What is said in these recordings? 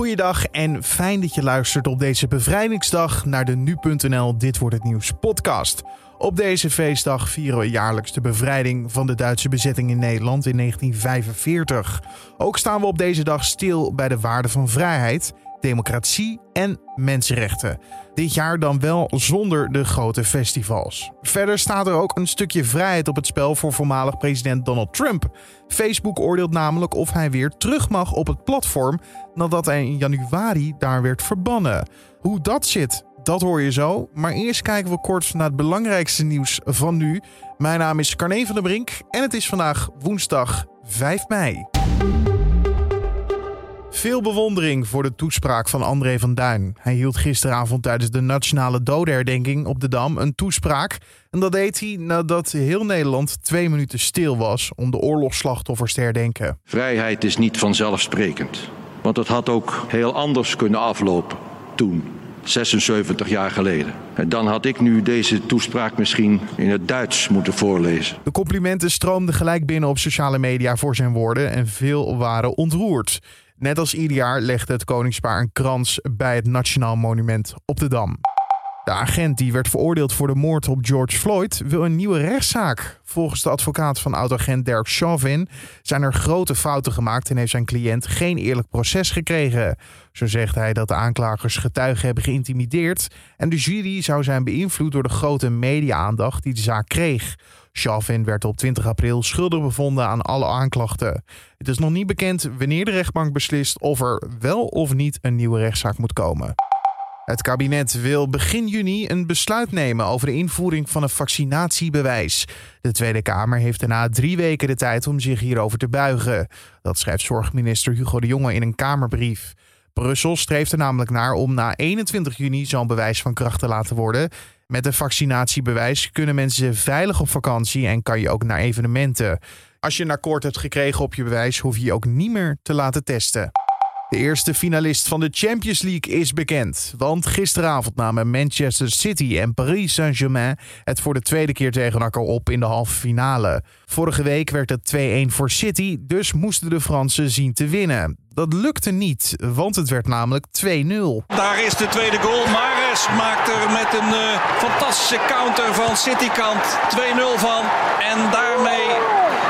Goeiedag en fijn dat je luistert op deze bevrijdingsdag naar de nu.nl Dit wordt het nieuws podcast. Op deze feestdag vieren we jaarlijks de bevrijding van de Duitse bezetting in Nederland in 1945. Ook staan we op deze dag stil bij de waarden van vrijheid democratie en mensenrechten. Dit jaar dan wel zonder de grote festivals. Verder staat er ook een stukje vrijheid op het spel voor voormalig president Donald Trump. Facebook oordeelt namelijk of hij weer terug mag op het platform nadat hij in januari daar werd verbannen. Hoe dat zit, dat hoor je zo. Maar eerst kijken we kort naar het belangrijkste nieuws van nu. Mijn naam is Carne van der Brink en het is vandaag woensdag 5 mei. Veel bewondering voor de toespraak van André van Duin. Hij hield gisteravond tijdens de nationale dodenherdenking op de Dam een toespraak. En dat deed hij nadat heel Nederland twee minuten stil was om de oorlogsslachtoffers te herdenken. Vrijheid is niet vanzelfsprekend. Want het had ook heel anders kunnen aflopen toen. 76 jaar geleden. En dan had ik nu deze toespraak misschien in het Duits moeten voorlezen. De complimenten stroomden gelijk binnen op sociale media voor zijn woorden en veel waren ontroerd. Net als ieder jaar legde het koningspaar een krans bij het Nationaal Monument op de Dam. De agent die werd veroordeeld voor de moord op George Floyd wil een nieuwe rechtszaak. Volgens de advocaat van oud-agent Derek Chauvin zijn er grote fouten gemaakt en heeft zijn cliënt geen eerlijk proces gekregen. Zo zegt hij dat de aanklagers getuigen hebben geïntimideerd en de jury zou zijn beïnvloed door de grote media-aandacht die de zaak kreeg. Chauvin werd op 20 april schuldig bevonden aan alle aanklachten. Het is nog niet bekend wanneer de rechtbank beslist of er wel of niet een nieuwe rechtszaak moet komen. Het kabinet wil begin juni een besluit nemen over de invoering van een vaccinatiebewijs. De Tweede Kamer heeft daarna drie weken de tijd om zich hierover te buigen. Dat schrijft zorgminister Hugo de Jonge in een Kamerbrief. Brussel streeft er namelijk naar om na 21 juni zo'n bewijs van kracht te laten worden. Met een vaccinatiebewijs kunnen mensen veilig op vakantie en kan je ook naar evenementen. Als je een akkoord hebt gekregen op je bewijs, hoef je je ook niet meer te laten testen. De eerste finalist van de Champions League is bekend. Want gisteravond namen Manchester City en Paris Saint-Germain het voor de tweede keer tegen elkaar op in de halve finale. Vorige week werd het 2-1 voor City, dus moesten de Fransen zien te winnen. Dat lukte niet, want het werd namelijk 2-0. Daar is de tweede goal. Mares maakt er met een uh, fantastische counter van Citykant 2-0 van. En daarmee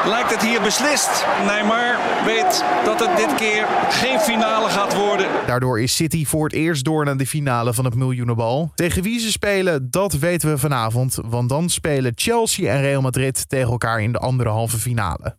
lijkt het hier beslist. Neymar weet dat het dit keer geen finale gaat worden. Daardoor is City voor het eerst door naar de finale van het miljoenenbal. Tegen wie ze spelen, dat weten we vanavond. Want dan spelen Chelsea en Real Madrid tegen elkaar in de andere halve finale.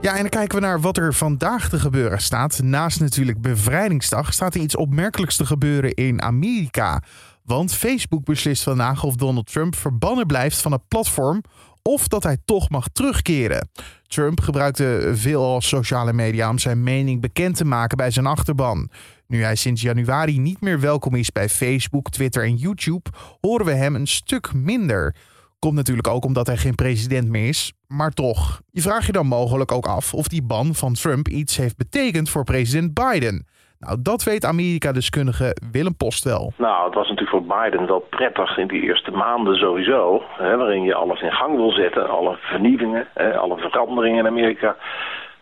Ja, en dan kijken we naar wat er vandaag te gebeuren staat. Naast natuurlijk Bevrijdingsdag staat er iets opmerkelijks te gebeuren in Amerika. Want Facebook beslist vandaag of Donald Trump verbannen blijft van het platform of dat hij toch mag terugkeren. Trump gebruikte veel sociale media om zijn mening bekend te maken bij zijn achterban. Nu hij sinds januari niet meer welkom is bij Facebook, Twitter en YouTube, horen we hem een stuk minder. Komt natuurlijk ook omdat hij geen president meer is, maar toch. Je vraagt je dan mogelijk ook af of die ban van Trump iets heeft betekend voor president Biden. Nou, dat weet Amerika-deskundige Willem Post wel. Nou, het was natuurlijk voor Biden wel prettig in die eerste maanden sowieso. Hè, waarin je alles in gang wil zetten, alle vernieuwingen, hè, alle veranderingen in Amerika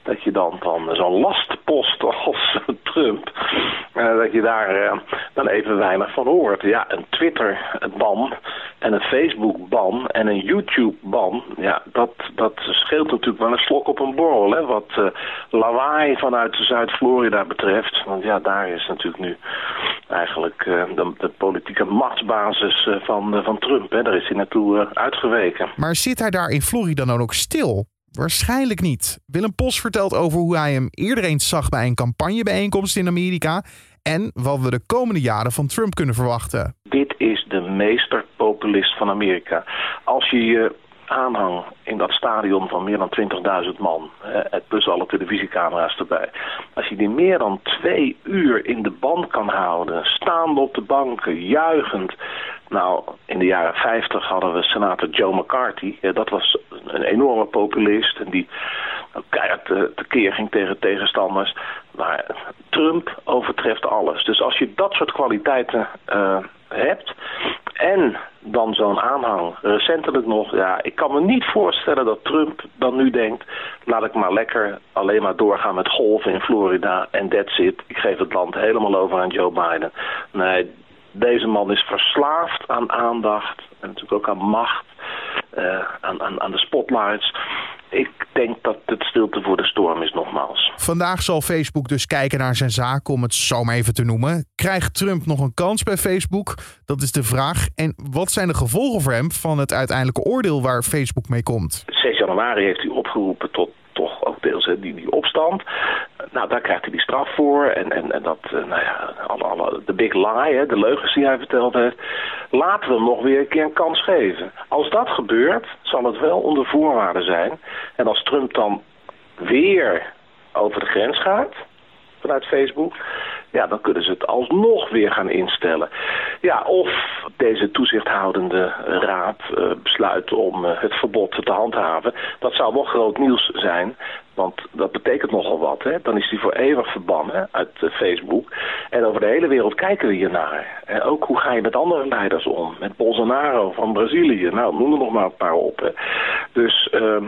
dat je dan van zo'n lastpost als Trump, uh, dat je daar uh, dan even weinig van hoort. Ja, een Twitter-ban en een Facebook-ban en een YouTube-ban, ja, dat, dat scheelt natuurlijk wel een slok op een borrel, hè, wat uh, lawaai vanuit Zuid-Florida betreft. Want ja, daar is natuurlijk nu eigenlijk de, de, politieke machtsbasis van, van Trump, hè, daar is hij naartoe uitgeweken. Maar zit hij daar in Florida dan ook stil? Waarschijnlijk niet. Willem Post vertelt over hoe hij hem eerder eens zag bij een campagnebijeenkomst in Amerika en wat we de komende jaren van Trump kunnen verwachten. Meesterpopulist van Amerika. Als je je aanhang in dat stadion van meer dan 20.000 man, plus alle televisiecamera's erbij. Als je die meer dan twee uur in de band kan houden, staande op de banken, juichend, nou, in de jaren 50 hadden we senator Joe McCarthy. dat was een enorme populist en die keihard tekeer ging tegen tegenstanders. Maar Trump overtreft alles. Dus als je dat soort kwaliteiten uh, hebt en dan zo'n aanhang. Recentelijk nog, ja, ik kan me niet voorstellen dat Trump dan nu denkt... laat ik maar lekker alleen maar doorgaan met golven in Florida en that's it. Ik geef het land helemaal over aan Joe Biden. Nee, deze man is verslaafd aan aandacht en natuurlijk ook aan macht, uh, aan, aan, aan de spotlights ik denk dat het stilte voor de storm is nogmaals. Vandaag zal Facebook dus kijken naar zijn zaak, om het zo maar even te noemen. Krijgt Trump nog een kans bij Facebook? Dat is de vraag. En wat zijn de gevolgen voor hem van het uiteindelijke oordeel waar Facebook mee komt? 6 januari heeft hij opgeroepen tot toch ook deels die, die opstand. Nou, daar krijgt hij die straf voor. En, en, en dat, eh, nou ja, alle, alle, de big lie, hè, de leugens die hij verteld heeft. Laten we hem nog weer een keer een kans geven. Als dat gebeurt, zal het wel onder voorwaarden zijn. En als Trump dan weer over de grens gaat vanuit Facebook, ja, dan kunnen ze het alsnog weer gaan instellen. Ja, of deze toezichthoudende raad uh, besluit om uh, het verbod te handhaven. Dat zou wel groot nieuws zijn. Want dat betekent nogal wat. Hè? Dan is hij voor eeuwig verbannen uit uh, Facebook. En over de hele wereld kijken we hiernaar. En ook hoe ga je met andere leiders om? Met Bolsonaro van Brazilië. Nou, noem er nog maar een paar op. Hè? Dus ehm,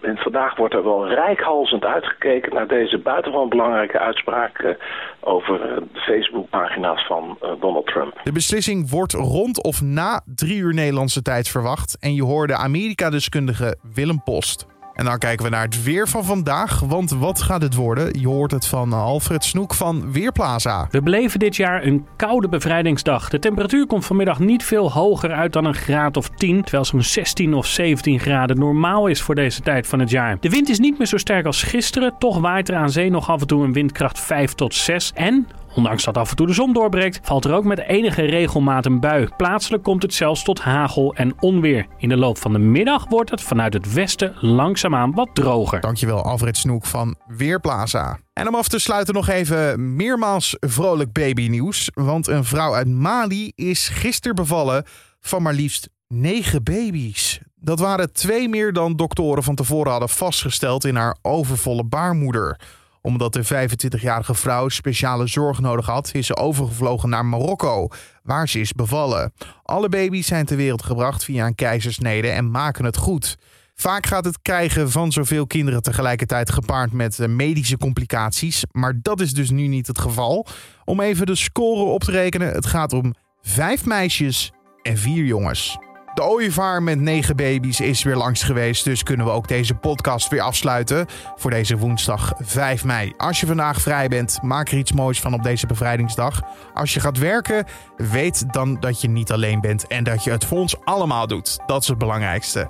en vandaag wordt er wel rijkhalsend uitgekeken naar deze buitengewoon belangrijke uitspraak over de Facebookpagina's van Donald Trump. De beslissing wordt rond of na drie uur Nederlandse tijd verwacht. En je hoorde Amerika-deskundige Willem Post. En dan kijken we naar het weer van vandaag. Want wat gaat het worden? Je hoort het van Alfred Snoek van Weerplaza. We beleven dit jaar een koude bevrijdingsdag. De temperatuur komt vanmiddag niet veel hoger uit dan een graad of 10. Terwijl zo'n 16 of 17 graden normaal is voor deze tijd van het jaar. De wind is niet meer zo sterk als gisteren. Toch waait er aan zee nog af en toe een windkracht 5 tot 6. En Ondanks dat af en toe de zon doorbreekt, valt er ook met enige regelmaat een bui. Plaatselijk komt het zelfs tot hagel en onweer. In de loop van de middag wordt het vanuit het westen langzaamaan wat droger. Dankjewel Alfred Snoek van Weerplaza. En om af te sluiten nog even meermaals vrolijk babynieuws. Want een vrouw uit Mali is gisteren bevallen van maar liefst negen baby's. Dat waren twee meer dan doktoren van tevoren hadden vastgesteld in haar overvolle baarmoeder omdat de 25-jarige vrouw speciale zorg nodig had, is ze overgevlogen naar Marokko, waar ze is bevallen. Alle baby's zijn ter wereld gebracht via een keizersnede en maken het goed. Vaak gaat het krijgen van zoveel kinderen tegelijkertijd gepaard met eh, medische complicaties, maar dat is dus nu niet het geval. Om even de score op te rekenen, het gaat om vijf meisjes en vier jongens. De ooievaar met negen baby's is weer langs geweest, dus kunnen we ook deze podcast weer afsluiten voor deze woensdag 5 mei. Als je vandaag vrij bent, maak er iets moois van op deze bevrijdingsdag. Als je gaat werken, weet dan dat je niet alleen bent en dat je het voor ons allemaal doet. Dat is het belangrijkste.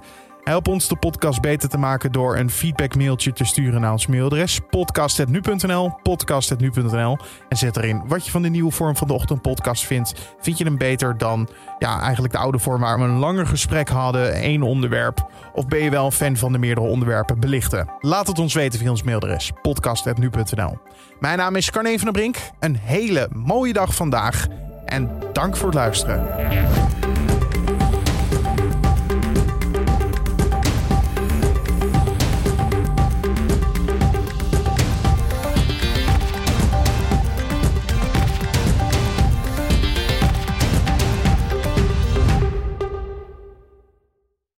Help ons de podcast beter te maken door een feedbackmailtje te sturen naar ons mailadres podcast.nu.nl podcast.nu.nl en zet erin wat je van de nieuwe vorm van de ochtendpodcast vindt. Vind je hem beter dan ja, eigenlijk de oude vorm waar we een langer gesprek hadden, één onderwerp? Of ben je wel een fan van de meerdere onderwerpen belichten? Laat het ons weten via ons mailadres podcast.nu.nl Mijn naam is Carne van der Brink. Een hele mooie dag vandaag en dank voor het luisteren.